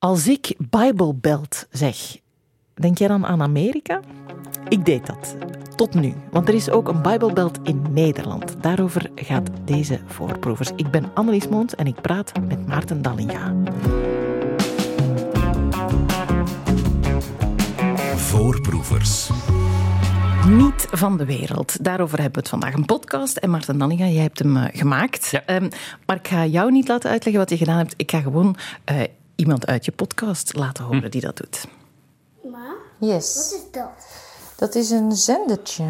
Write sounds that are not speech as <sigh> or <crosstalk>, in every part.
Als ik Bible Belt zeg, denk jij dan aan Amerika? Ik deed dat. Tot nu. Want er is ook een Bible Belt in Nederland. Daarover gaat deze voorproevers. Ik ben Annelies Moons en ik praat met Maarten Dallinga. Voorproevers. Niet van de wereld. Daarover hebben we het vandaag. Een podcast. En Maarten Dallinga, jij hebt hem uh, gemaakt. Ja. Um, maar ik ga jou niet laten uitleggen wat je gedaan hebt. Ik ga gewoon uh, iemand uit je podcast laten horen die dat doet. Ma, Yes. wat is dat? Dat is een zendertje.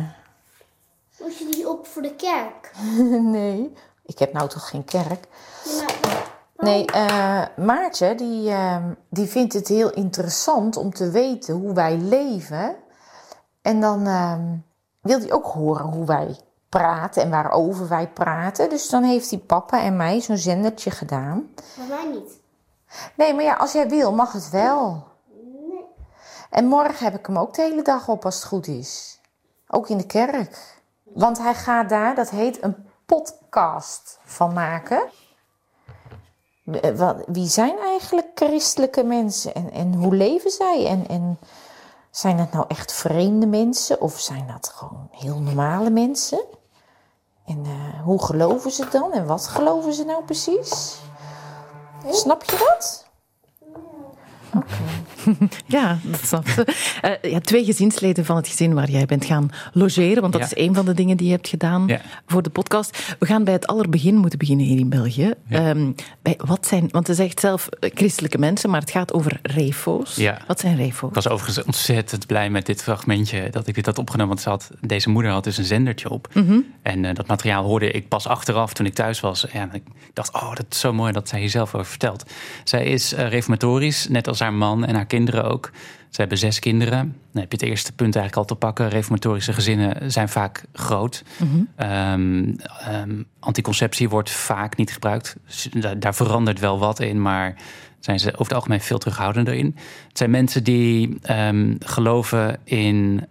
Moet je die op voor de kerk? <laughs> nee, ik heb nou toch geen kerk. Nee, uh, Maartje die, uh, die vindt het heel interessant om te weten hoe wij leven. En dan uh, wil hij ook horen hoe wij praten en waarover wij praten. Dus dan heeft hij papa en mij zo'n zendertje gedaan. maar mij niet. Nee, maar ja, als jij wil, mag het wel. En morgen heb ik hem ook de hele dag op als het goed is. Ook in de kerk. Want hij gaat daar, dat heet een podcast van maken. Wie zijn eigenlijk christelijke mensen en, en hoe leven zij? En, en zijn dat nou echt vreemde mensen of zijn dat gewoon heel normale mensen? En uh, hoe geloven ze dan en wat geloven ze nou precies? Snap je dat? Oké. Okay. <laughs> ja, dat snap je. Uh, ja, twee gezinsleden van het gezin waar jij bent gaan logeren, want dat ja. is een van de dingen die je hebt gedaan ja. voor de podcast. We gaan bij het allerbegin moeten beginnen hier in België. Um, bij, wat zijn, want je zegt zelf christelijke mensen, maar het gaat over refo's. Wat zijn refo's? Ik was overigens ontzettend blij met dit fragmentje dat ik dit had opgenomen, want ze had, deze moeder had dus een zendertje op. Mm -hmm. En uh, dat materiaal hoorde ik pas achteraf toen ik thuis was. Ja, ik dacht, oh, dat is zo mooi dat zij hier zelf over vertelt. Zij is uh, reformatorisch, net als haar man en haar kinderen ook. Ze hebben zes kinderen. Dan heb je het eerste punt eigenlijk al te pakken. Reformatorische gezinnen zijn vaak groot. Mhm. Mm -hmm. um, um, anticonceptie wordt vaak niet gebruikt. Dus daar, daar, verandert wel wat in, maar zijn ze over het algemeen veel terughoudender in. Het zijn mensen die um, geloven in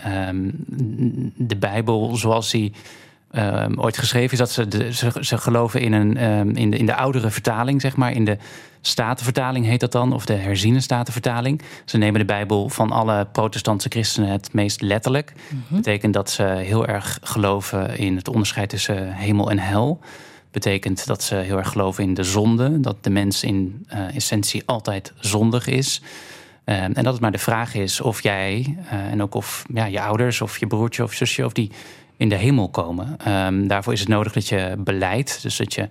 de Bijbel zoals die um, ooit geschreven is. Dat ze, de, ze, ze, geloven in, een, um, in, de, in de oudere vertaling, zeg maar. In de Statenvertaling heet dat dan, of de herziene Statenvertaling. Ze nemen de Bijbel van alle protestantse christenen het meest letterlijk. Dat Mhm. betekent dat ze heel erg geloven in het onderscheid tussen hemel en hel. Betekent dat ze heel erg geloven in de zonde. Dat de mens in uh, essentie altijd zondig is. Uh, en dat het maar de vraag is of jij, uh, en ook of ja, je ouders of je broertje of zusje, of die in de hemel komen. Um, daarvoor is het nodig dat je beleidt. Dus dat je,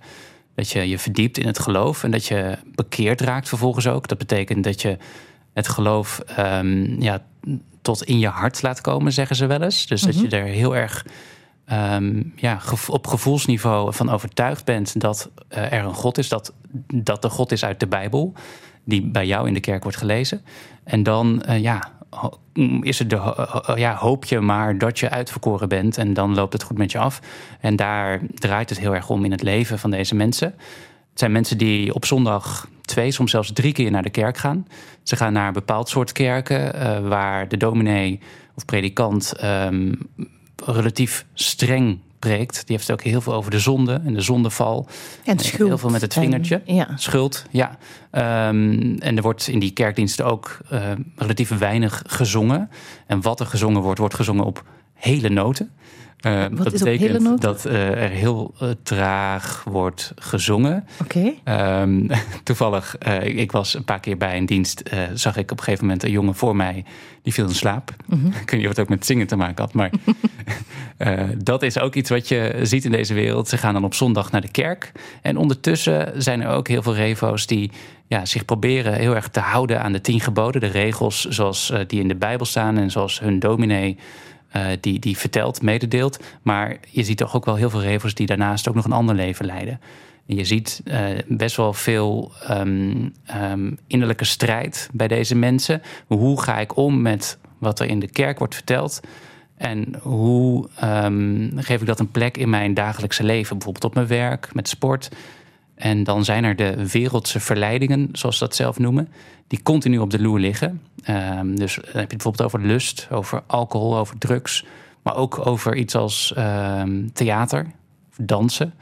dat je je verdiept in het geloof en dat je bekeerd raakt vervolgens ook. Dat betekent dat je het geloof um, ja, tot in je hart laat komen, zeggen ze wel eens. Dus dat je er heel erg um, ja, op gevoelsniveau van overtuigd bent dat uh, er een God is, dat, dat de God is uit de Bijbel, die bij jou in de kerk wordt gelezen. En dan, uh, ja, is het de, ja, hoop je maar dat je uitverkoren bent en dan loopt het goed met je af. En daar draait het heel erg om in het leven van deze mensen. Het zijn mensen die op zondag twee, soms zelfs drie keer naar de kerk gaan. Ze gaan naar een bepaald soort kerken uh, waar de dominee of predikant um, relatief streng preekt. Die heeft het ook heel veel over de zonde en de zondeval. En schuld. Heel veel met het vingertje. En, ja. Schuld, ja. Um, en er wordt in die kerkdiensten ook uh, relatief weinig gezongen. En wat er gezongen wordt, wordt gezongen op hele noten. Uh, wat dat is betekent dat uh, er heel traag wordt gezongen. Oké. Okay. Um, <laughs> toevallig, ik was een paar keer bij een dienst, zag ik op een gegeven moment een jongen voor mij, die viel in slaap. Mm-hmm. <laughs> Ik weet niet of het ook met zingen te maken had, maar <laughs> dat is ook iets wat je ziet in deze wereld. Ze gaan dan op zondag naar de kerk. En ondertussen zijn er ook heel veel revo's die ja, zich proberen heel erg te houden aan de tien geboden. De regels zoals die in de Bijbel staan en zoals hun dominee uh, die, die vertelt, mededeelt. Maar je ziet toch ook wel heel veel revo's die daarnaast ook nog een ander leven leiden. En je ziet uh, best wel veel um, um, innerlijke strijd bij deze mensen. Hoe ga ik om met wat er in de kerk wordt verteld? En hoe um, geef ik dat een plek in mijn dagelijkse leven? Bijvoorbeeld op mijn werk, met sport. En dan zijn er de wereldse verleidingen, zoals ze dat zelf noemen, die continu op de loer liggen. Um, dus dan heb je bijvoorbeeld over lust, over alcohol, over drugs. Maar ook over iets als um, theater, dansen.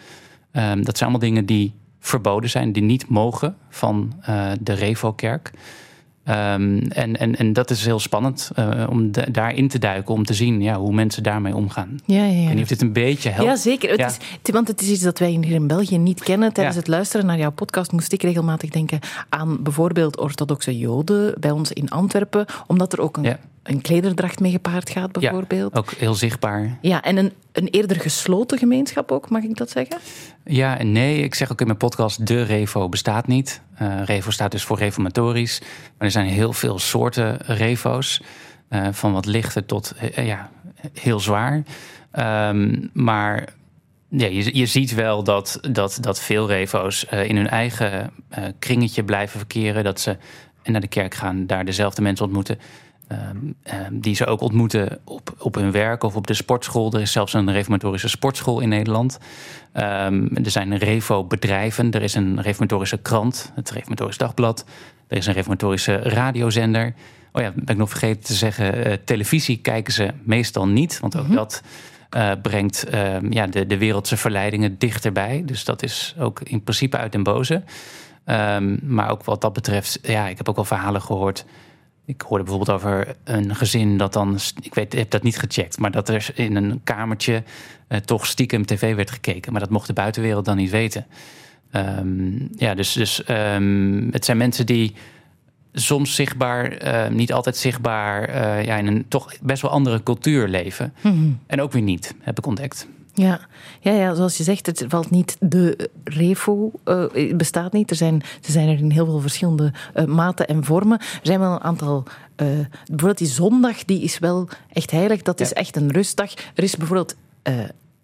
dat zijn allemaal dingen die verboden zijn, die niet mogen van uh, de Revo-kerk. Ehm, en, en, en dat is heel spannend uh, om daarin te duiken, om te zien ja, hoe mensen daarmee omgaan. Ja, ja, ja. En heeft dit een beetje helpt. Ja, zeker. Het Is, want het is iets dat wij hier in België niet kennen. Tijdens het luisteren naar jouw podcast moest ik regelmatig denken aan bijvoorbeeld orthodoxe Joden bij ons in Antwerpen, omdat er ook een een klederdracht mee gepaard gaat, bijvoorbeeld. Ja, ook heel zichtbaar. Ja, en een, een eerder gesloten gemeenschap ook, mag ik dat zeggen? Ja en nee. Ik zeg ook in mijn podcast, de Revo bestaat niet. Uh, Revo staat dus voor reformatorisch. Maar er zijn heel veel soorten Revo's. Uh, van wat lichter tot uh, ja, heel zwaar. Um, maar ja, je, je ziet wel dat, dat, dat veel Revo's in hun eigen kringetje blijven verkeren. Dat ze naar de kerk gaan, daar dezelfde mensen ontmoeten. Um, um, die ze ook ontmoeten op, op hun werk of op de sportschool. Er is zelfs een reformatorische sportschool in Nederland. Um, er zijn revo-bedrijven. Er is een reformatorische krant, het Reformatorisch Dagblad. Er is een reformatorische radiozender. Oh ja, ben ik nog vergeten te zeggen. Uh, televisie kijken ze meestal niet, want ook mm -hmm. dat uh, brengt ja, de, de wereldse verleidingen dichterbij. Dus dat is ook in principe uit den boze. maar ook wat dat betreft, ja, ik heb ook al verhalen gehoord ik hoorde bijvoorbeeld over een gezin dat dan, ik weet, ik heb dat niet gecheckt, maar dat er in een kamertje uh, toch stiekem tv werd gekeken. Maar dat mocht de buitenwereld dan niet weten. Um, ja, dus, dus um, het zijn mensen die soms zichtbaar, uh, niet altijd zichtbaar, uh, ja, in een toch best wel andere cultuur leven. Mm -hmm. En ook weer niet, heb ik ontdekt. Ja. Ja, ja, zoals je zegt, het valt niet. De revo uh, bestaat niet. Er zijn, ze zijn er in heel veel verschillende uh, maten en vormen. Er zijn wel een aantal. Uh, bijvoorbeeld die zondag, die is wel echt heilig. Dat ja. is echt een rustdag. Er is bijvoorbeeld.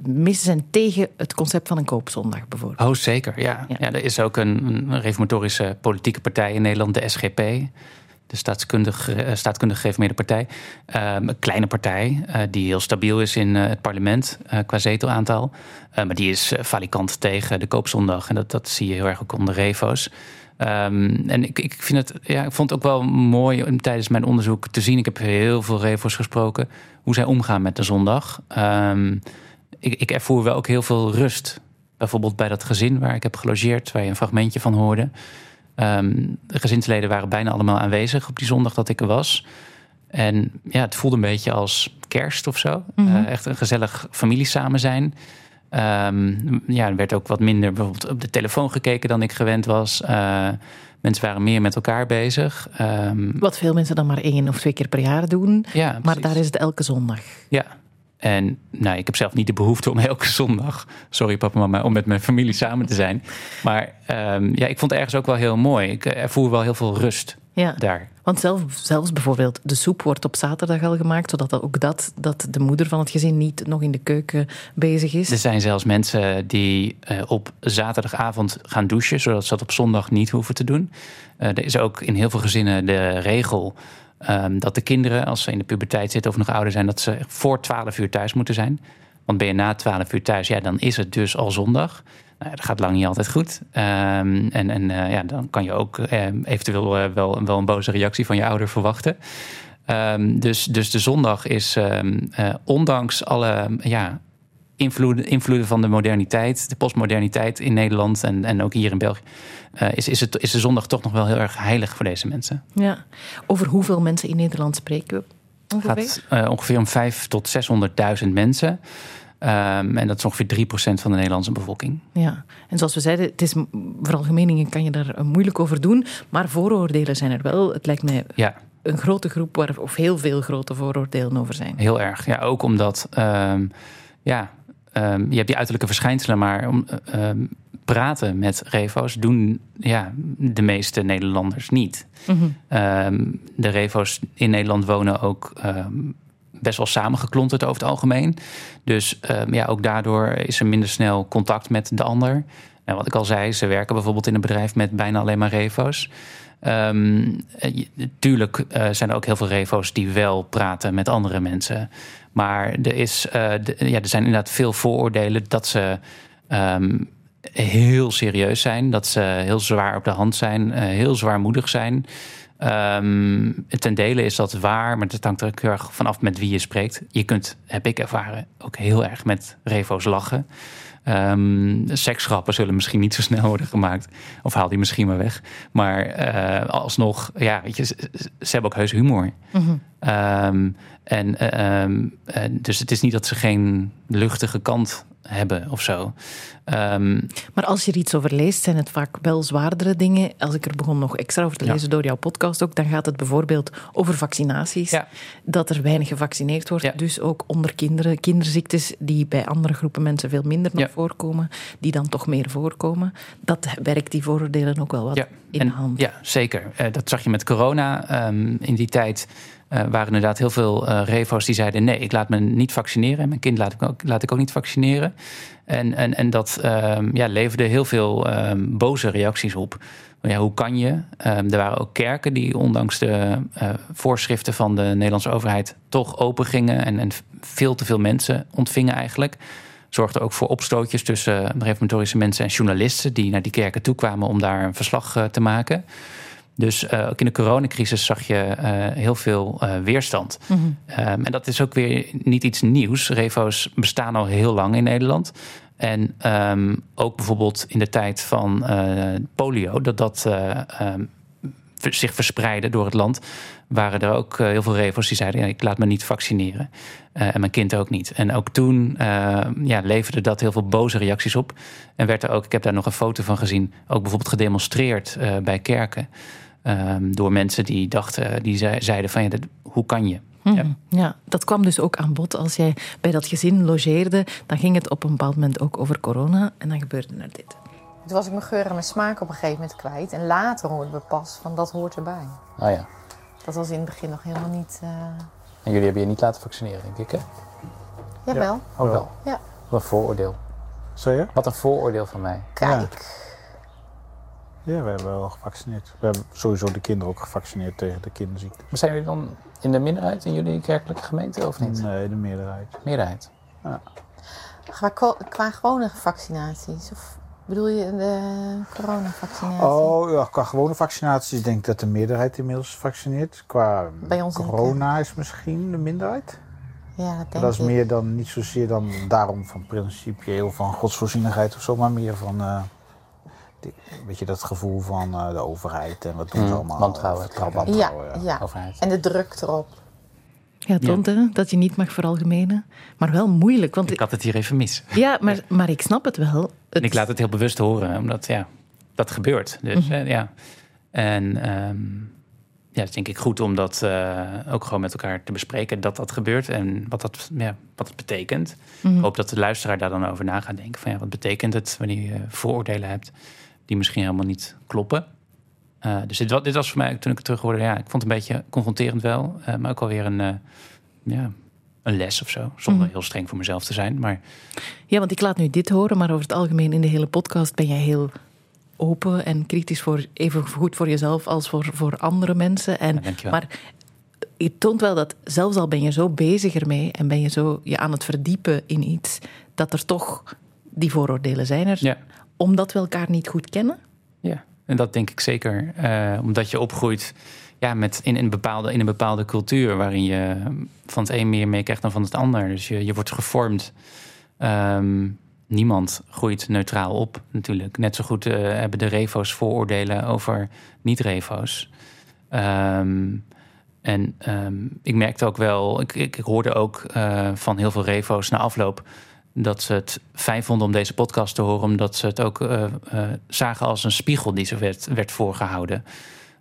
Mensen zijn tegen het concept van een koopzondag, bijvoorbeeld. Oh, zeker. Ja. ja. ja er is ook een, een reformatorische politieke partij in Nederland, de SGP de staatskundig, uh, staatkundig gereformeerde partij. Um, een kleine partij uh, die heel stabiel is in uh, het parlement qua zetelaantal. maar die is valikant tegen de koopzondag. En dat, dat zie je heel erg ook onder revo's. Um, en ik, ik, vind het, ja, ik vond het ook wel mooi om tijdens mijn onderzoek te zien. Ik heb heel veel revo's gesproken. Hoe zij omgaan met de zondag. Um, ik, ik ervoer wel ook heel veel rust. Bijvoorbeeld bij dat gezin waar ik heb gelogeerd. Waar je een fragmentje van hoorde. Um, de gezinsleden waren bijna allemaal aanwezig op die zondag dat ik er was. En ja, het voelde een beetje als kerst of zo. Mm -hmm. uh, echt een gezellig familie samen zijn. Um, ja, er werd ook wat minder bijvoorbeeld op de telefoon gekeken dan ik gewend was. Uh, mensen waren meer met elkaar bezig. Um, wat veel mensen dan maar één of twee keer per jaar doen. Ja, maar daar is het elke zondag. Ja, en nou, ik heb zelf niet de behoefte om elke zondag, sorry papa mama, om met mijn familie samen te zijn. Maar um, ja, ik vond het ergens ook wel heel mooi. Ik ervoer wel heel veel rust ja. daar. Want zelf, zelfs bijvoorbeeld de soep wordt op zaterdag al gemaakt, zodat ook dat, dat de moeder van het gezin niet nog in de keuken bezig is. Er zijn zelfs mensen die uh, op zaterdagavond gaan douchen, zodat ze dat op zondag niet hoeven te doen. Uh, er is ook in heel veel gezinnen de regel Um, dat de kinderen, als ze in de puberteit zitten of nog ouder zijn, dat ze voor 12 uur thuis moeten zijn. Want ben je na 12 uur thuis, ja, dan is het dus al zondag. Nou, dat gaat lang niet altijd goed. Um, en en uh, ja, dan kan je ook uh, eventueel uh, wel, wel een boze reactie van je ouder verwachten. Um, dus, dus de zondag is, ondanks alle ja, invloeden, invloeden van de moderniteit, de postmoderniteit in Nederland en, en ook hier in België, is, is, het, is de zondag toch nog wel heel erg heilig voor deze mensen. Ja. Over hoeveel mensen in Nederland spreken we? Ongeveer? Gaat ongeveer om 5 tot 600.000 mensen. Um, en dat is ongeveer 3% van de Nederlandse bevolking. Ja, en zoals we zeiden, het is veralgemeningen kan je daar moeilijk over doen. Maar vooroordelen zijn er wel. Het lijkt mij ja. een grote groep waar of heel veel grote vooroordelen over zijn. Heel erg, ja. Ook omdat um, ja, um, je hebt die uiterlijke verschijnselen, maar om, um, praten met revo's doen ja, de meeste Nederlanders niet. Mm -hmm. um, de revo's in Nederland wonen ook best wel samengeklonterd over het algemeen. Dus ja, ook daardoor is er minder snel contact met de ander. En wat ik al zei, ze werken bijvoorbeeld in een bedrijf met bijna alleen maar revo's. Um, tuurlijk uh, zijn er ook heel veel revo's die wel praten met andere mensen. Maar er, is, de, ja, er zijn inderdaad veel vooroordelen dat ze um, heel serieus zijn. Dat ze heel zwaar op de hand zijn, uh, heel zwaarmoedig zijn. Um, ten dele is dat waar, maar het hangt er heel erg vanaf met wie je spreekt. Je kunt, heb ik ervaren, ook heel erg met revo's lachen. Um, seksgrappen zullen misschien niet zo snel worden gemaakt. Of haal die misschien maar weg. Maar uh, alsnog, ja, weet je, ze, hebben ook heus humor. -hmm. um, en, um, dus het is niet dat ze geen luchtige kant hebben of zo. Um, maar als je er iets over leest, zijn het vaak wel zwaardere dingen. Als ik er begon nog extra over te lezen ja. door jouw podcast ook, dan gaat het bijvoorbeeld over vaccinaties. Ja. Dat er weinig gevaccineerd wordt. Ja. Dus ook onder kinderen. Kinderziektes die bij andere groepen mensen veel minder nog voorkomen, die dan toch meer voorkomen. Dat werkt die vooroordelen ook wel wat in de hand. Ja, zeker. Uh, dat zag je met corona. Um, in die tijd uh, waren inderdaad heel veel uh, revo's die zeiden: nee, ik laat me niet vaccineren. Mijn kind laat ik ook, laat ik ook niet vaccineren. En, en, en dat um, ja, leverde heel veel um, boze reacties op. Ja, hoe kan je? Um, er waren ook kerken die ondanks de uh, voorschriften van de Nederlandse overheid toch open gingen en, en veel te veel mensen ontvingen eigenlijk. Zorgde ook voor opstootjes tussen reformatorische mensen en journalisten die naar die kerken toe kwamen om daar een verslag te maken. Dus uh, ook in de coronacrisis zag je uh, heel veel uh, weerstand. Mm -hmm. um, en dat is ook weer niet iets nieuws. Revo's bestaan al heel lang in Nederland. En um, ook bijvoorbeeld in de tijd van polio, dat dat um, zich verspreidde door het land, waren er ook heel veel revo's die zeiden: ja, ik laat me niet vaccineren. en mijn kind ook niet. En ook toen ja, leverde dat heel veel boze reacties op. En werd er ook, ik heb daar nog een foto van gezien, ook bijvoorbeeld gedemonstreerd bij kerken. Um, door mensen die dachten, die ze, zeiden van ja, dat, hoe kan je? Mm -hmm. ja. ja, dat kwam dus ook aan bod. Als jij bij dat gezin logeerde, dan ging het op een bepaald moment ook over corona en dan gebeurde er dit. Toen was ik mijn geur en mijn smaak op een gegeven moment kwijt. En later hoorden we pas van dat hoort erbij. Oh ja. Dat was in het begin nog helemaal niet... Uh... En jullie hebben je niet laten vaccineren, denk ik, hè? Jawel. Ja. Oh wel? Ja. Wat een vooroordeel. Je? Wat een vooroordeel van mij. Kijk. Ja, we hebben wel gevaccineerd. We hebben sowieso de kinderen ook gevaccineerd tegen de kinderziekte. Maar zijn jullie dan in de minderheid in jullie kerkelijke gemeente of niet? Nee, de meerderheid. Meerderheid? Ja. Qua, qua gewone vaccinaties? Of bedoel je de coronavaccinatie? Oh ja, qua gewone vaccinaties denk ik dat de meerderheid inmiddels vaccineert. Qua Bij ons corona is misschien de minderheid. Ja, dat denk dat is ik. meer dan, niet zozeer dan daarom van principieel van godsvoorzienigheid of zo, maar meer van... Uh, weet je, dat gevoel van uh, de overheid en wat doen ze Mm, allemaal. wantrouwen. Wantrouwen, Ja. Overheid. En de druk erop. Ja, toont hè, dat je niet mag veralgemenen. Maar wel moeilijk. Want Ik had het hier even mis. Ja, maar, maar ik snap het wel. Het En ik laat het heel bewust horen, omdat ja, dat gebeurt. Dus Mhm. eh, ja. En ehm, ja, het is denk ik goed om dat eh, ook gewoon met elkaar te bespreken dat dat gebeurt en wat dat, ja, wat het betekent. Mhm. Ik hoop dat de luisteraar daar dan over na gaat denken. Van ja, wat betekent het wanneer je vooroordelen hebt die misschien helemaal niet kloppen. Uh, dus dit, wa- dit was voor mij, toen ik het terug hoorde, ja, ik vond het een beetje confronterend wel. eh, maar ook wel weer een, eh, ja, een les of zo. Zonder Mhm. heel streng voor mezelf te zijn. Maar Ja, want ik laat nu dit horen, maar over het algemeen in de hele podcast ben jij heel open en kritisch voor even goed voor jezelf als voor, voor andere mensen. En, Ja, maar je toont wel dat zelfs al ben je zo bezig ermee en ben je zo je aan het verdiepen in iets, dat er toch die vooroordelen zijn er. ja. Omdat we elkaar niet goed kennen. Ja, en dat denk ik zeker. eh, omdat je opgroeit ja, met in, een bepaalde, in een bepaalde cultuur... waarin je van het een meer meekrijgt dan van het ander. Dus je, je wordt gevormd. Ehm, niemand groeit neutraal op natuurlijk. Net zo goed eh, hebben de revo's vooroordelen over niet-revo's. Ehm, en ehm, ik merkte ook wel... Ik, ik, ik hoorde ook eh, van heel veel revo's na afloop dat ze het fijn vonden om deze podcast te horen, omdat ze het ook uh, uh, zagen als een spiegel die ze werd, werd voorgehouden.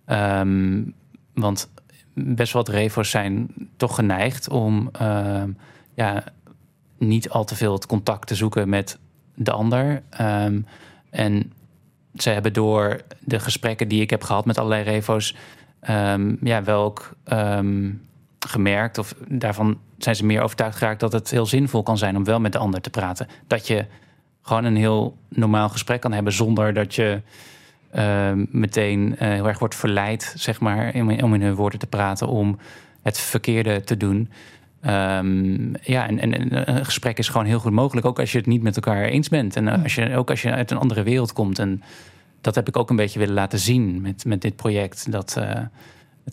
Um, want best wat revo's zijn toch geneigd om uh, ja, niet al te veel het contact te zoeken met de ander. Um, en ze hebben door de gesprekken die ik heb gehad met allerlei revo's, ja, wel ook gemerkt, of daarvan zijn ze meer overtuigd geraakt dat het heel zinvol kan zijn om wel met de ander te praten. Dat je gewoon een heel normaal gesprek kan hebben zonder dat je uh, meteen uh, heel erg wordt verleid, zeg maar, om in hun woorden te praten, om het verkeerde te doen. Um, ja, en, en, een gesprek is gewoon heel goed mogelijk, ook als je het niet met elkaar eens bent. En uh, als je, ook als je uit een andere wereld komt. En dat heb ik ook een beetje willen laten zien met, met dit project. Dat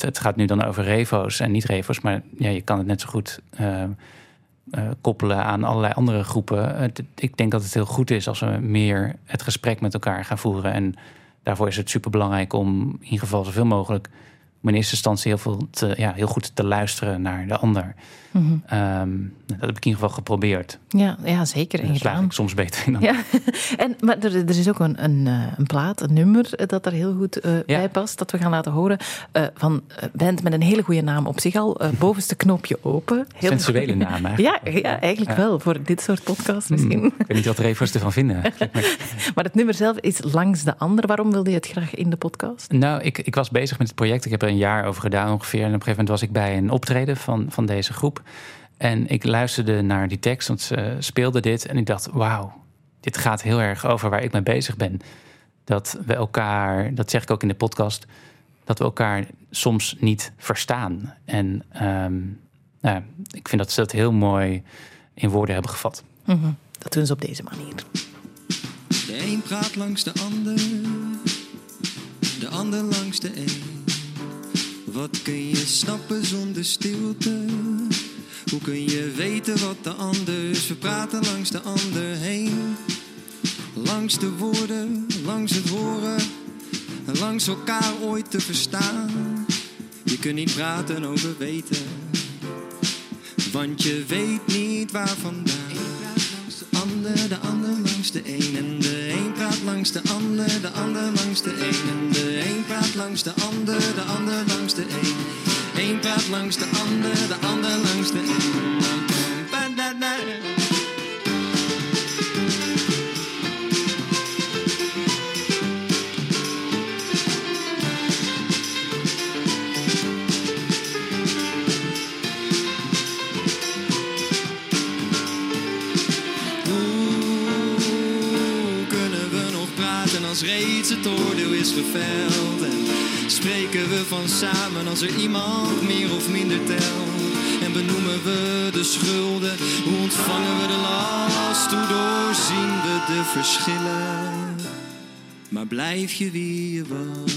het, gaat nu dan over revo's en niet revo's, maar ja, je kan het net zo goed uh, koppelen aan allerlei andere groepen. ik denk dat het heel goed is als we meer het gesprek met elkaar gaan voeren. En daarvoor is het super belangrijk om in ieder geval zoveel mogelijk in eerste instantie heel, veel te, ja, heel goed te luisteren naar de ander. Mhm. Ehm, dat heb ik in ieder geval geprobeerd. Ja, ja zeker. En slaag ik soms beter in dan. Ja. <laughs> en, maar er, er is ook een, een, eh, een, plaat, een nummer eh, dat er heel goed uh, bij past. Dat we gaan laten horen. Uh, van band met een hele goede naam op zich al. bovenste knopje open. Heel Sensuele <laughs> naam Ja, ja eigenlijk wel. Voor dit soort podcasts misschien. Hmm, ik weet niet wat Revers ervan vinden. <laughs> maar het nummer zelf is Langs de Ander. Waarom wilde je het graag in de podcast? Nou, ik, ik was bezig met het project. Ik heb er een jaar over gedaan ongeveer. En op een gegeven moment was ik bij een optreden van, van deze groep. En ik luisterde naar die tekst, want ze speelde dit. En ik dacht, wauw, dit gaat heel erg over waar ik mee bezig ben. Dat we elkaar, dat zeg ik ook in de podcast, dat we elkaar soms niet verstaan. En um, nou, ik vind dat ze dat heel mooi in woorden hebben gevat. Mm -hmm. Dat doen ze op deze manier. De een praat langs de ander, de ander langs de een. Wat kun je snappen zonder stilte? Hoe kun je weten wat de ander is? We praten langs de ander heen. Langs de woorden, langs het horen. Langs elkaar ooit te verstaan. Je kunt niet praten over weten. Want je weet niet waar vandaan. De ander, de ander langs de een. En de een praat langs de ander, de ander langs de een. En de een praat langs de ander, de ander langs de een. Eén praat langs de ander, de ander langs de een. Hoe kunnen we nog praten als reeds het oordeel is geveld? Van samen als er iemand meer of minder telt? En benoemen we de schulden? Hoe ontvangen we de last? Hoe doorzien we de verschillen? Maar blijf je wie je was?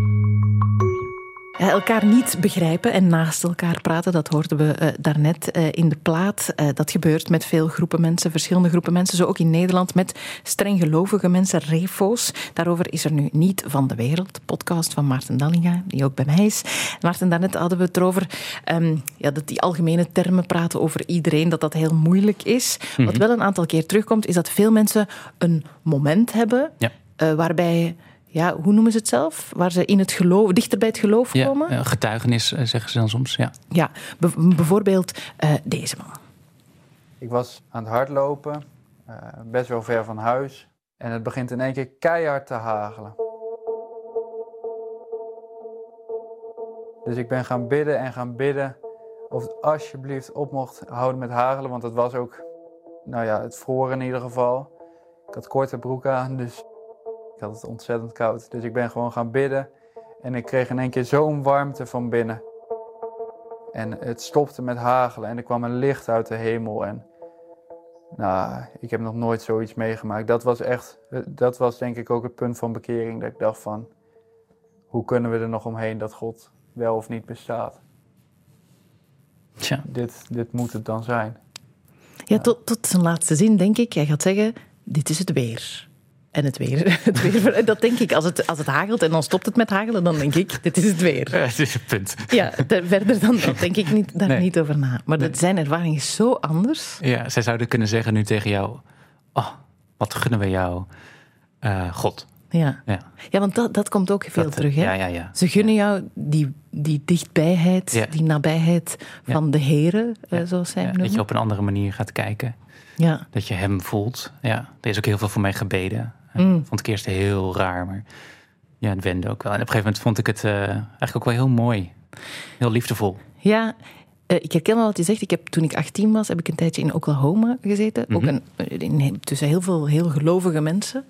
elkaar niet begrijpen en naast elkaar praten, dat hoorden we uh, daarnet uh, in de plaat. Uh, dat gebeurt met veel groepen mensen, verschillende groepen mensen. Zo ook in Nederland met strenggelovige mensen, refo's. Daarover is er nu niet van de wereld. Podcast van Maarten Dallinga, die ook bij mij is. Maarten, daarnet hadden we het erover um, ja, dat die algemene termen praten over iedereen, dat dat heel moeilijk is. Wat mhm. wel een aantal keer terugkomt, is dat veel mensen een moment hebben ja. waarbij ja, hoe noemen ze het zelf? Waar ze in het geloof, dichter bij het geloof komen. Ja, getuigenis zeggen ze dan soms, ja. Ja, bijvoorbeeld uh, deze man. Ik was aan het hardlopen, uh, best wel ver van huis. En het begint in één keer keihard te hagelen. Dus ik ben gaan bidden en gaan bidden of het alsjeblieft op mocht houden met hagelen. Want het was ook, nou ja, het vroor in ieder geval. Ik had korte broek aan, dus ik had het ontzettend koud. Dus ik ben gewoon gaan bidden. En ik kreeg in één keer zo'n warmte van binnen. En het stopte met hagelen en er kwam een licht uit de hemel. En nou, ik heb nog nooit zoiets meegemaakt. Dat was echt, dat was denk ik ook het punt van bekering. Dat ik dacht van, hoe kunnen we er nog omheen dat God wel of niet bestaat? Tja. Dit, dit moet het dan zijn. Ja, tot, tot zijn laatste zin denk ik. Jij gaat zeggen, dit is het weer. En het weer, <laughs> het weer. Dat denk ik. Als het, als het hagelt en dan stopt het met hagelen, dan denk ik, dit is het weer. het is het punt. Ja, verder dan dat denk ik niet, daar niet over na. Maar nee. zijn ervaring is zo anders. Ja, zij zouden kunnen zeggen nu tegen jou, oh, wat gunnen we jou, uh, God. Ja. ja, ja. want dat, dat komt ook veel dat, terug. Hè? Ja, ja, ja. Ze gunnen jou die, die dichtbijheid, Ja. die nabijheid van de heren, eh, zoals zij Ja, dat je op een andere manier gaat kijken. Ja. Dat je hem voelt. Ja, er is ook heel veel voor mij gebeden. Mm. Vond ik eerst heel raar, maar ja, het wende ook wel. En op een gegeven moment vond ik het eh, eigenlijk ook wel heel mooi. Heel liefdevol. Ja, eh, ik herken wel wat je zegt. Ik heb, toen ik 18 was, heb ik een tijdje in Oklahoma gezeten. Ook Mhm. een, eh, in, tussen heel veel heel gelovige mensen.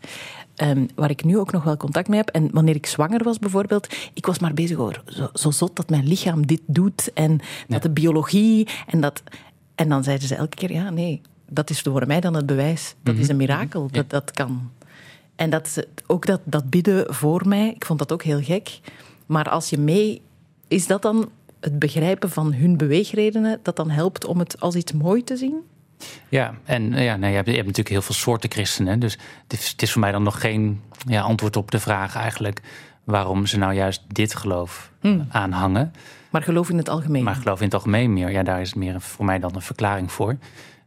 ehm, waar ik nu ook nog wel contact mee heb. En wanneer ik zwanger was bijvoorbeeld, ik was maar bezig over zo, zo zot dat mijn lichaam dit doet. En dat de biologie en dat... En dan zeiden ze elke keer, ja, nee, dat is voor mij dan het bewijs. Dat Mhm. is een mirakel, dat dat kan. En dat, ook dat, dat bidden voor mij, ik vond dat ook heel gek. Maar als je mee... Is dat dan het begrijpen van hun beweegredenen dat dan helpt om het als iets mooi te zien? Ja, en eh, ja, nou, je, hebt, je hebt natuurlijk heel veel soorten christenen. Dus het is, het is voor mij dan nog geen ja, antwoord op de vraag eigenlijk... waarom ze nou juist dit geloof Hmm. aanhangen. Maar geloof in het algemeen. Maar geloof in het algemeen meer. Ja, daar is het meer voor mij dan een verklaring voor.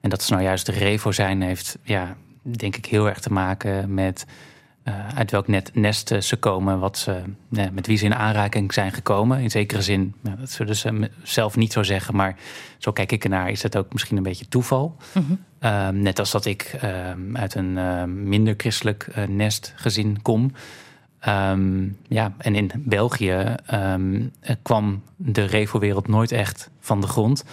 En dat ze nou juist de revo zijn, heeft ja, denk ik heel erg te maken met eh, uit welk net, nest ze komen, wat ze, met wie ze in aanraking zijn gekomen. In zekere zin, dat zullen ze zelf niet zo zeggen, maar zo kijk ik ernaar, is het ook misschien een beetje toeval. Mhm. Ehm, net als dat ik ehm, uit een eh, minder christelijk eh, nestgezin kom. Ehm, ja, en in België ehm, kwam de revo-wereld nooit echt van de grond.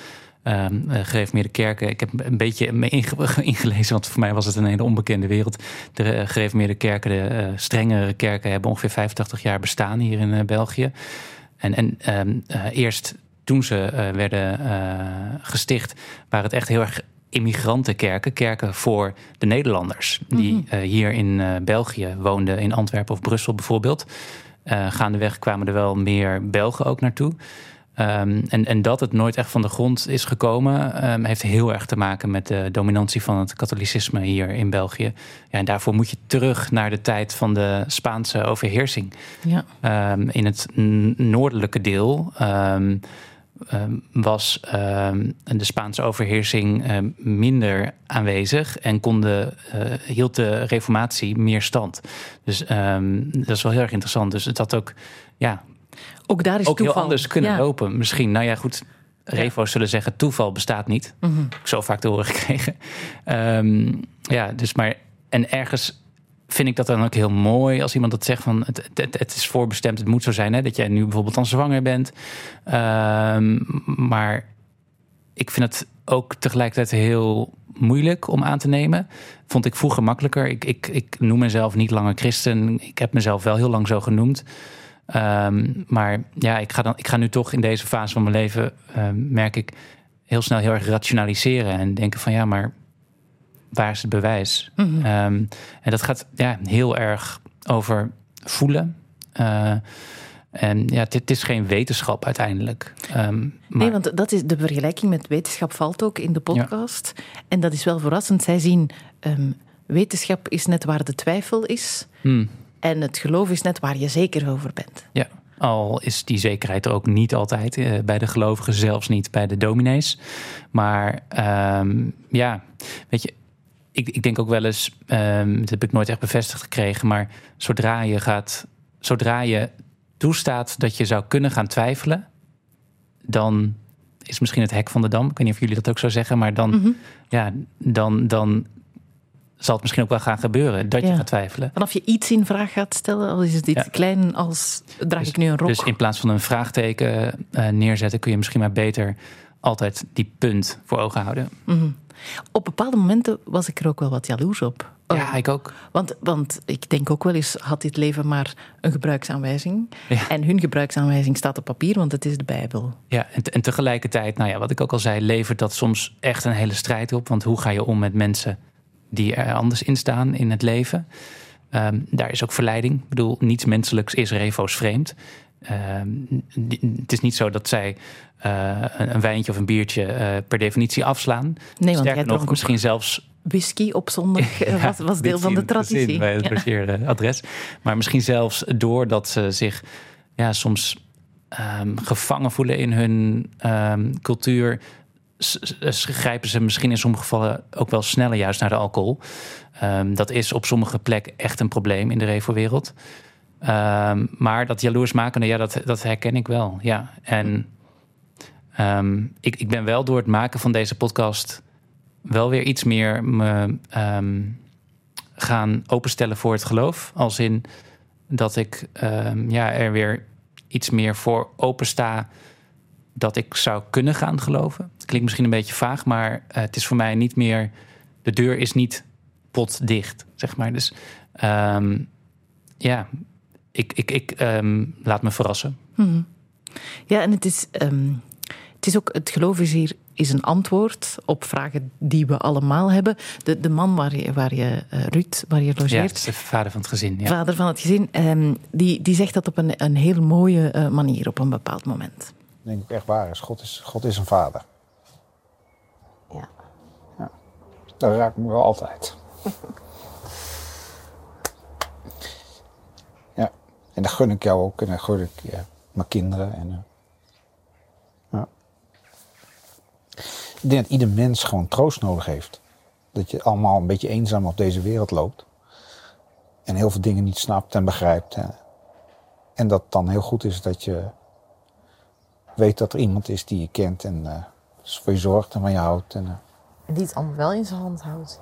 Ehm eh, gereformeerde kerken, ik heb een beetje me inge- <laughs> ingelezen, want voor mij was het een hele onbekende wereld. De eh, gereformeerde kerken, de eh, strengere kerken, hebben ongeveer 85 jaar bestaan hier in België. En, en ehm, eh, eerst toen ze werden gesticht, waren het echt heel erg immigrantenkerken, kerken voor de Nederlanders die eh, hier in België woonden, in Antwerpen of Brussel bijvoorbeeld. Gaandeweg kwamen er wel meer Belgen ook naartoe. Ehm, en, en dat het nooit echt van de grond is gekomen, ehm, heeft heel erg te maken met de dominantie van het katholicisme hier in België. Ja, en daarvoor moet je terug naar de tijd van de Spaanse overheersing. Ja. Ehm, in het noordelijke deel was de Spaanse overheersing minder aanwezig en kon de, eh, hield de reformatie meer stand. Dus dat is wel heel erg interessant. Dus het had ook, ja, Ook daar is ook toeval. heel anders kunnen Ja. lopen. Misschien, nou ja, goed. Revo's zullen zeggen, toeval bestaat niet. Heb ik zo vaak te horen <laughs> gekregen. Ehm, ja, dus maar... En ergens vind ik dat dan ook heel mooi als iemand dat zegt van... het, het, het is voorbestemd, het moet zo zijn. Hè, dat jij nu bijvoorbeeld dan zwanger bent. Ehm, maar ik vind het ook tegelijkertijd heel moeilijk om aan te nemen. Vond ik vroeger makkelijker. Ik, ik, ik noem mezelf niet langer christen. Ik heb mezelf wel heel lang zo genoemd. Ehm, maar ja, ik ga, dan, ik ga nu toch in deze fase van mijn leven, ehm, merk ik, heel snel heel erg rationaliseren. En denken van ja, maar waar is het bewijs? Mhm. Ehm, en dat gaat ja, heel erg over voelen. Eh, en ja, dit is geen wetenschap uiteindelijk. Maar, Nee, want dat is, de vergelijking met wetenschap valt ook in de podcast. En dat is wel verrassend. Zij zien, wetenschap is net waar de twijfel is. hmm, En het geloof is net waar je zeker over bent. ja, al is die zekerheid er ook niet altijd eh, bij de gelovigen, zelfs niet bij de dominees. Maar ehm, ja, weet je, ik, ik denk ook wel eens, um, dat heb ik nooit echt bevestigd gekregen, maar zodra je gaat, zodra je toestaat dat je zou kunnen gaan twijfelen, dan is misschien het hek van de dam. Ik weet niet of jullie dat ook zo zeggen, maar dan, mhm. ja, dan, dan zal het misschien ook wel gaan gebeuren dat je gaat twijfelen. Vanaf je iets in vraag gaat stellen, al is het iets klein als draag dus, ik nu een rok. Dus in plaats van een vraagteken uh, neerzetten, kun je misschien maar beter altijd die punt voor ogen houden. Mhm. Op bepaalde momenten was ik er ook wel wat jaloers op. Ja, ik ook. Want, want ik denk ook wel eens, had dit leven maar een gebruiksaanwijzing. En hun gebruiksaanwijzing staat op papier, want het is de Bijbel. Ja, en, en tegelijkertijd, nou ja, wat ik ook al zei, levert dat soms echt een hele strijd op. Want hoe ga je om met mensen die er anders in staan in het leven? Ehm, daar is ook verleiding. Ik bedoel, niets menselijks is revo's vreemd. Ehm, het is niet zo dat zij uh, een, wijntje of een biertje uh, per definitie afslaan. Nee, want Sterker nog, misschien zelfs whisky op zondag <laughs> eh, was, was deel van de traditie. bij het ja. adres. Maar misschien zelfs doordat ze zich ja, soms um, gevangen voelen in hun um, cultuur, grijpen ze misschien in sommige gevallen ook wel sneller juist naar de alcohol. Um, dat is op sommige plekken echt een probleem in de revo-wereld. maar dat jaloers maken, ja, dat, dat herken ik wel. Ja. En Um, ik, ik ben wel door het maken van deze podcast wel weer iets meer me gaan openstellen voor het geloof. Als in dat ik ja, er weer iets meer voor opensta dat ik zou kunnen gaan geloven. Het klinkt misschien een beetje vaag, maar uh, het is voor mij niet meer. De deur is niet potdicht, zeg maar. Dus um, ja, ik, ik, ik um, laat me verrassen. Hmm. Ja, en het is. Um, het is ook, het geloof is hier is een antwoord op vragen die we allemaal hebben. De, de man waar je, waar je uh, Ruud, waar je logeert. Ja, de vader van het gezin. Ja. Vader van het gezin. Um, die, die zegt dat op een, een heel mooie uh, manier op een bepaald moment. Denk ik echt waar is. God is, God is een vader. Ja. ja. Dat raakt me wel altijd. <laughs> ja. En dat gun ik jou ook. En dat gun ik ja, mijn kinderen. En, uh, Ik denk dat ieder mens gewoon troost nodig heeft. Dat je allemaal een beetje eenzaam op deze wereld loopt. En heel veel dingen niet snapt en begrijpt. En dat het dan heel goed is dat je weet dat er iemand is die je kent en uh, voor je zorgt en van je houdt. En, uh, en die het allemaal wel in zijn hand houdt.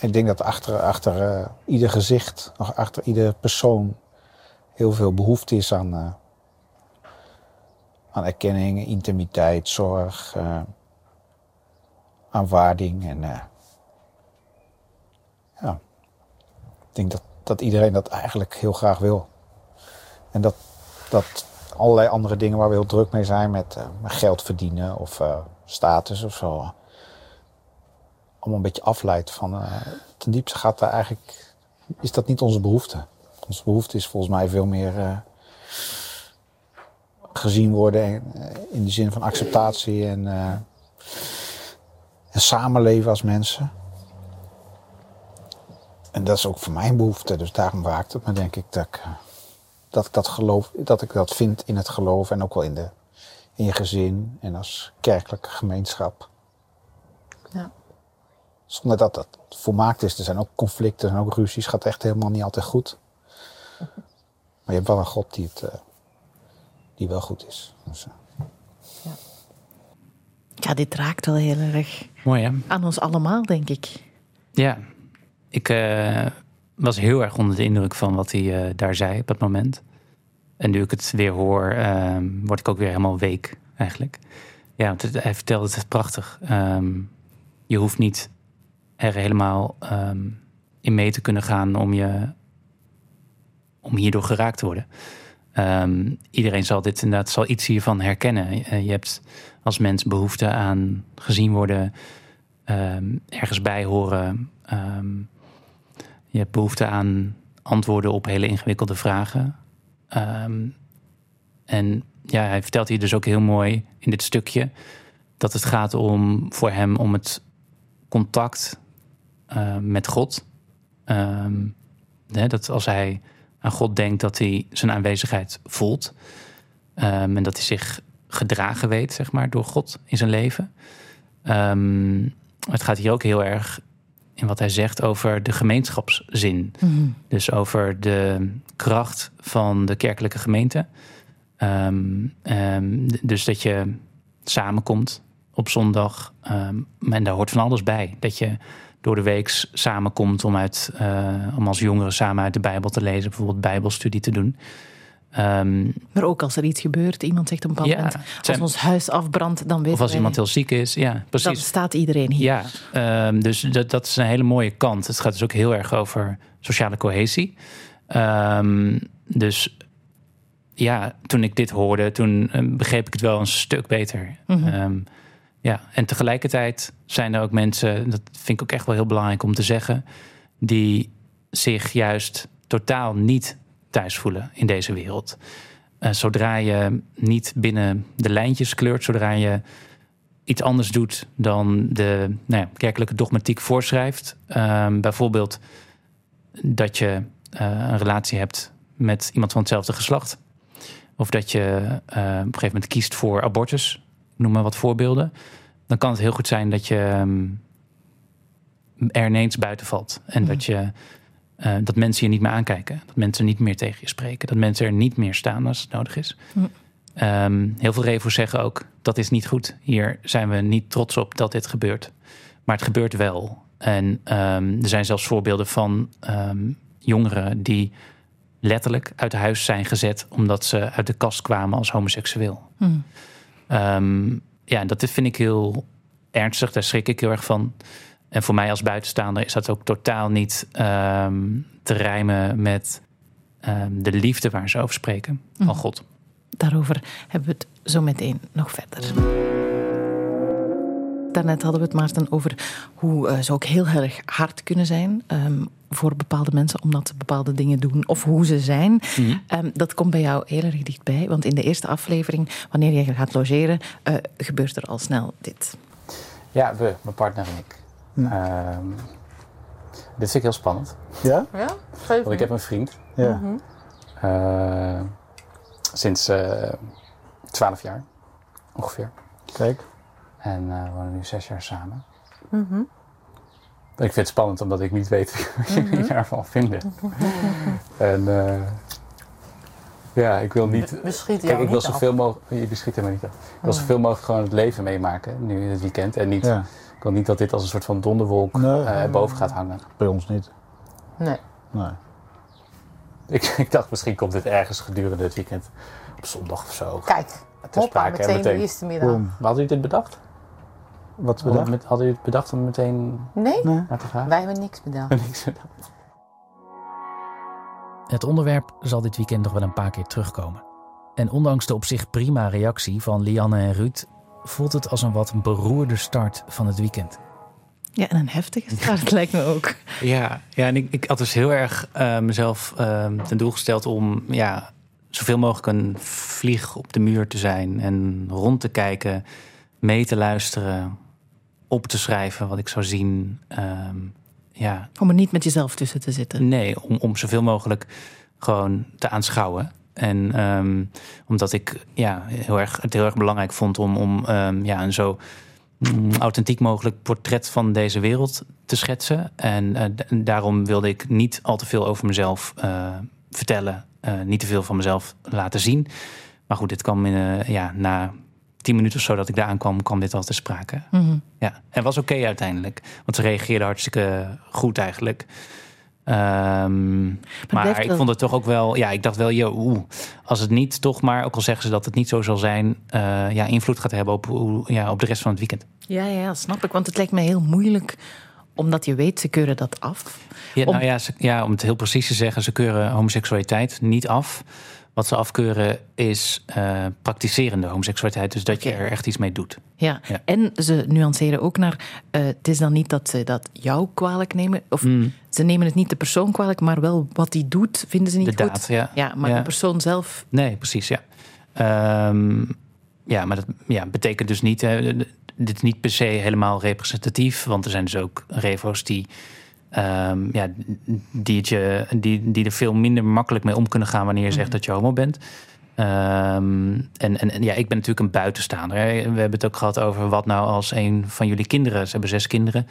Ik denk dat achter, achter uh, ieder gezicht, achter ieder persoon, heel veel behoefte is aan, aan erkenning, intimiteit, zorg aanvaarding. En ja, ik denk dat, dat iedereen dat eigenlijk heel graag wil. En dat, dat allerlei andere dingen waar we heel druk mee zijn, met, uh, geld verdienen of uh, status of zo, allemaal een beetje afleidt van. ten diepste gaat daar eigenlijk, is dat niet onze behoefte. Onze behoefte is volgens mij veel meer gezien worden in de zin van acceptatie en en samenleven als mensen. En dat is ook voor mijn behoefte. Dus daarom raakt het me, denk ik, dat ik, eh, dat, ik dat, geloof, dat ik dat vind in het geloof en ook wel in, de, in je gezin en als kerkelijke gemeenschap. Ja. Zonder dat dat volmaakt is. Er zijn ook conflicten en ook ruzies. Gaat echt helemaal niet altijd goed. Maar je hebt wel een God die, het, uh, die wel goed is. Dus, uh. Ja, dit raakt wel heel erg Mooi, hè? aan ons allemaal, denk ik. Ja, ik uh, was heel erg onder de indruk van wat hij uh, daar zei op dat moment. En nu ik het weer hoor, uh, word ik ook weer helemaal week eigenlijk. Ja, want hij vertelde het prachtig. Um, je hoeft niet er helemaal um, in mee te kunnen gaan om, je, om hierdoor geraakt te worden. Iedereen zal dit inderdaad zal iets hiervan herkennen. Uh, je hebt als mens behoefte aan gezien worden, ergens bij horen. Je hebt behoefte aan antwoorden op hele ingewikkelde vragen. Um, en ja, hij vertelt hier dus ook heel mooi in dit stukje dat het gaat om voor hem om het contact uh, met God. Hè, dat als hij aan God denkt dat hij zijn aanwezigheid voelt. en dat hij zich gedragen weet, zeg maar, door God in zijn leven. Het gaat hier ook heel erg in wat hij zegt over de gemeenschapszin. Mhm. Dus over de kracht van de kerkelijke gemeente. Ehm, ehm, dus dat je samenkomt op zondag. ehm, en daar hoort van alles bij. Dat je door de week samenkomt om, uit, eh, om als jongeren samen uit de Bijbel te lezen. Bijvoorbeeld Bijbelstudie te doen. Ehm, Maar ook als er iets gebeurt, iemand zegt op een bepaald Ja, moment, als zijn- ons huis afbrandt, dan weten of als wij, iemand heel ziek is. Ja, dan precies. staat iedereen hier. Ja, ehm, dus dat, dat is een hele mooie kant. Het gaat dus ook heel erg over sociale cohesie. Ehm, dus ja, toen ik dit hoorde, toen eh, begreep ik het wel een stuk beter. Mhm. Ja, en tegelijkertijd zijn er ook mensen, dat vind ik ook echt wel heel belangrijk om te zeggen, die zich juist totaal niet thuis voelen in deze wereld. Eh, zodra je niet binnen de lijntjes kleurt, zodra je iets anders doet dan de nou ja, kerkelijke dogmatiek voorschrijft. Ehm, bijvoorbeeld dat je eh, een relatie hebt met iemand van hetzelfde geslacht. Of dat je eh, op een gegeven moment kiest voor abortus. Noem maar wat voorbeelden. Dan kan het heel goed zijn dat je ehm, er ineens buiten valt. En dat, je, eh, dat mensen je niet meer aankijken. Dat mensen niet meer tegen je spreken. Dat mensen er niet meer staan als het nodig is. Hm. Ehm, heel veel revo's zeggen ook, dat is niet goed. Hier zijn we niet trots op dat dit gebeurt. Maar het gebeurt wel. En ehm, er zijn zelfs voorbeelden van ehm, jongeren die letterlijk uit huis zijn gezet... omdat ze uit de kast kwamen als homoseksueel. Hm. Ehm, ja, dat vind ik heel ernstig. Daar schrik ik heel erg van. En voor mij als buitenstaander is dat ook totaal niet ehm, te rijmen met ehm, de liefde waar ze over spreken van Mhm. God. Daarover hebben we het zo meteen nog verder. Daarnet hadden we het, Maarten, over hoe eh, ze ook heel erg hard kunnen zijn ehm, voor bepaalde mensen, omdat ze bepaalde dingen doen of hoe ze zijn. Mhm. Ehm, dat komt bij jou heel erg dichtbij, want in de eerste aflevering, wanneer je gaat logeren, eh, gebeurt er al snel dit. Ja, we, mijn partner en ik. Ehm, dit vind ik heel spannend. Ja? Ja? Want ik heb een vriend. Ja. eh, sinds eh 12 jaar ongeveer. Kijk. En eh, we wonen nu zes jaar samen. Ik vind het spannend omdat ik niet weet <laughs> wat jullie daarvan vinden. <laughs> en eh, ja, ik wil niet. We schieten Kijk, ik wil zoveel mogelijk. Je schiet helemaal niet af. Ik wil zoveel mogelijk gewoon het leven meemaken nu in het weekend. En niet, Ja. Ik wil niet dat dit als een soort van donderwolk Nee. eh, boven gaat hangen. Bij ons niet. Nee. Nee. Ik, <laughs> ik dacht misschien komt dit ergens gedurende het weekend op zondag of zo. Kijk, Ter hoppa, sprake en meteen, meteen. de eerste middag. Boom. Maar hadden jullie dit bedacht? Wat we Hadden, hadden jullie het bedacht om meteen Nee, Nee. naar te vragen? wij hebben niks bedacht. <laughs> Niks bedacht. Het onderwerp zal dit weekend nog wel een paar keer terugkomen. En ondanks de op zich prima reactie van Lianne en Ruud, voelt het als een wat beroerde start van het weekend. Ja, en een heftige start <laughs> lijkt me ook. Ja, ja en ik, ik had dus heel erg eh, mezelf eh, ten doel gesteld om ja, zoveel mogelijk een vlieg op de muur te zijn en rond te kijken, mee te luisteren, op te schrijven wat ik zou zien. Ehm, ja, Om er niet met jezelf tussen te zitten. nee, om, om zoveel mogelijk gewoon te aanschouwen. En ehm, omdat ik ja, heel erg, het heel erg belangrijk vond om, om ehm, ja, een zo mm, authentiek mogelijk portret van deze wereld te schetsen. En eh, en daarom wilde ik niet al te veel over mezelf eh, vertellen. eh, niet te veel van mezelf laten zien. Maar goed, dit kwam in, ja, na tien minuten of zo dat ik daar aankwam, kwam dit al te sprake. Mhm. Ja, en was oké uiteindelijk. Want ze reageerden hartstikke goed eigenlijk. Ehm, maar ik wel- vond het toch ook wel... Ja, ik dacht wel, joh, oeh, als het niet toch maar... ook al zeggen ze dat het niet zo zal zijn... eh, ja, invloed gaat hebben op, ja, op de rest van het weekend. Ja, ja, snap ik. Want het lijkt me heel moeilijk, omdat je weet, ze keuren dat af. Ja, Om- nou ja, ze- ja, om het heel precies te zeggen... ze keuren homoseksualiteit niet af. Wat ze afkeuren is eh, praktiserende homoseksualiteit. Dus dat je er echt iets mee doet. Ja. Ja. en ze nuanceren ook naar, eh, het is dan niet dat ze dat jou kwalijk nemen, of Mm, ze nemen het niet de persoon kwalijk, maar wel wat die doet, vinden ze niet de goed. daad, ja. Ja, maar Ja. de persoon zelf, Nee, precies, ja. Ehm, ja, maar dat ja, betekent dus niet... hè, dit is niet per se helemaal representatief. Want er zijn dus ook revo's die... ehm, ja, die, het je, die, die er veel minder makkelijk mee om kunnen gaan... wanneer je zegt dat je homo bent. Ehm, en, en, en ja, ik ben natuurlijk een buitenstaander. Hè. We hebben het ook gehad over wat nou als een van jullie kinderen... ze hebben zes kinderen...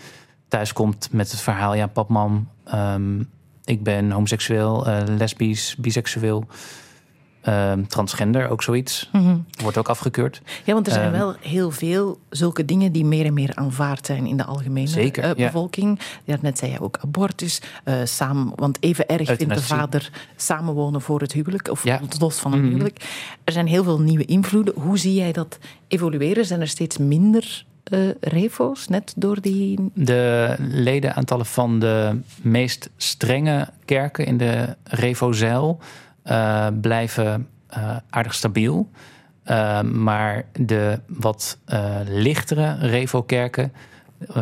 thuis komt met het verhaal: ja, pap, mam, ehm, ik ben homoseksueel, uh, lesbisch, biseksueel. Ehm, transgender, ook zoiets. Mhm. Wordt ook afgekeurd. Ja, want er zijn Ehm, wel heel veel zulke dingen die meer en meer aanvaard zijn in de algemene Zeker, eh, bevolking. Ja, net zei je ook abortus. eh, samen, want even erg vindt de vader samenwonen voor het huwelijk. Of Ja. los van een Mhm. huwelijk. Er zijn heel veel nieuwe invloeden. Hoe zie jij dat evolueren? Zijn er steeds minder eh, refo's, net door die... De ledenaantallen van de meest strenge kerken in de Revo-zeil eh, blijven eh, aardig stabiel. Eh, maar de wat lichtere Revo-kerken,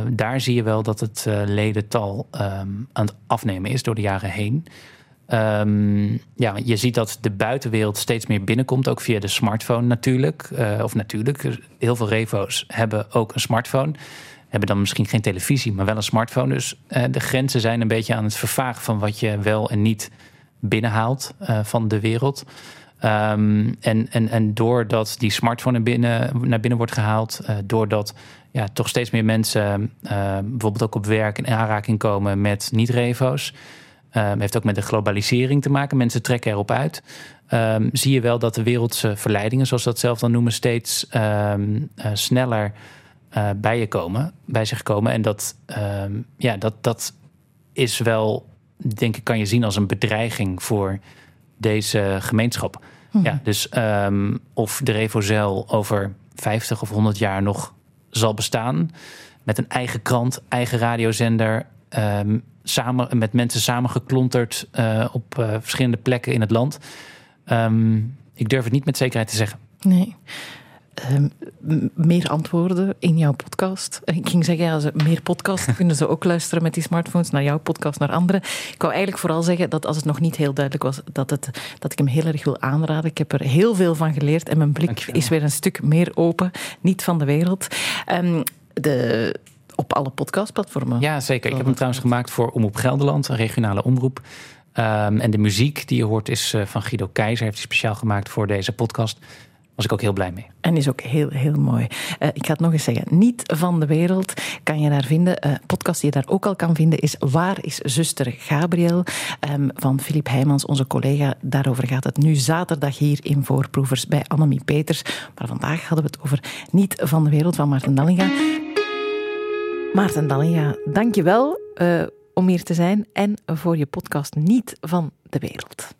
daar zie je wel dat het ledental aan het afnemen is door de jaren heen. Ehm, ja, je ziet dat de buitenwereld steeds meer binnenkomt, ook via de smartphone natuurlijk. Of natuurlijk, heel veel revo's hebben ook een smartphone. Hebben dan misschien geen televisie, maar wel een smartphone. Dus de grenzen zijn een beetje aan het vervagen van wat je wel en niet binnenhaalt eh, van de wereld. Ehm, en, en, en doordat die smartphone naar binnen, naar binnen wordt gehaald, eh, doordat ja, toch steeds meer mensen eh, bijvoorbeeld ook op werk in aanraking komen met niet-revo's. Um, heeft ook met de globalisering te maken. Mensen trekken erop uit. Um, zie je wel dat de wereldse verleidingen, zoals we dat zelf dan noemen, steeds um, uh, sneller bij je komen, bij zich komen. En dat, ja, dat, dat is wel, denk ik, kan je zien als een bedreiging voor deze gemeenschap. Mhm. Ja, dus of de Revozel over 50 of 100 jaar nog zal bestaan. Met een eigen krant, eigen radiozender. Um, samen, met mensen samengeklonterd uh, op uh, verschillende plekken in het land. Um, ik durf het niet met zekerheid te zeggen. Nee. Um, meer antwoorden in jouw podcast. Ik ging zeggen, ja, meer podcasts <laughs> kunnen ze ook luisteren met die smartphones naar jouw podcast, naar anderen. Ik wou eigenlijk vooral zeggen dat als het nog niet heel duidelijk was, dat, het, dat ik hem heel erg wil aanraden. Ik heb er heel veel van geleerd en mijn blik Dankjewel. is weer een stuk meer open. Niet van de wereld. Um, de, op alle podcastplatformen. Ja, zeker. Ik heb hem trouwens gemaakt voor Omroep Gelderland, een regionale omroep. Um, en de muziek die je hoort is uh, van Guido Keizer. Heeft hij speciaal gemaakt voor deze podcast. Was ik ook heel blij mee. En is ook heel, heel mooi. Uh, ik ga het nog eens zeggen. Niet van de wereld kan je daar vinden. Uh, podcast die je daar ook al kan vinden is Waar is zuster Gabriel? Um, van Filip Heijmans, onze collega. Daarover gaat het nu zaterdag hier in Voorproevers bij Annemie Peters. Maar vandaag hadden we het over Niet van de wereld van Maarten Dallinga. Maarten Dallinga, dank je wel uh, om hier te zijn en voor je podcast Niet van de wereld.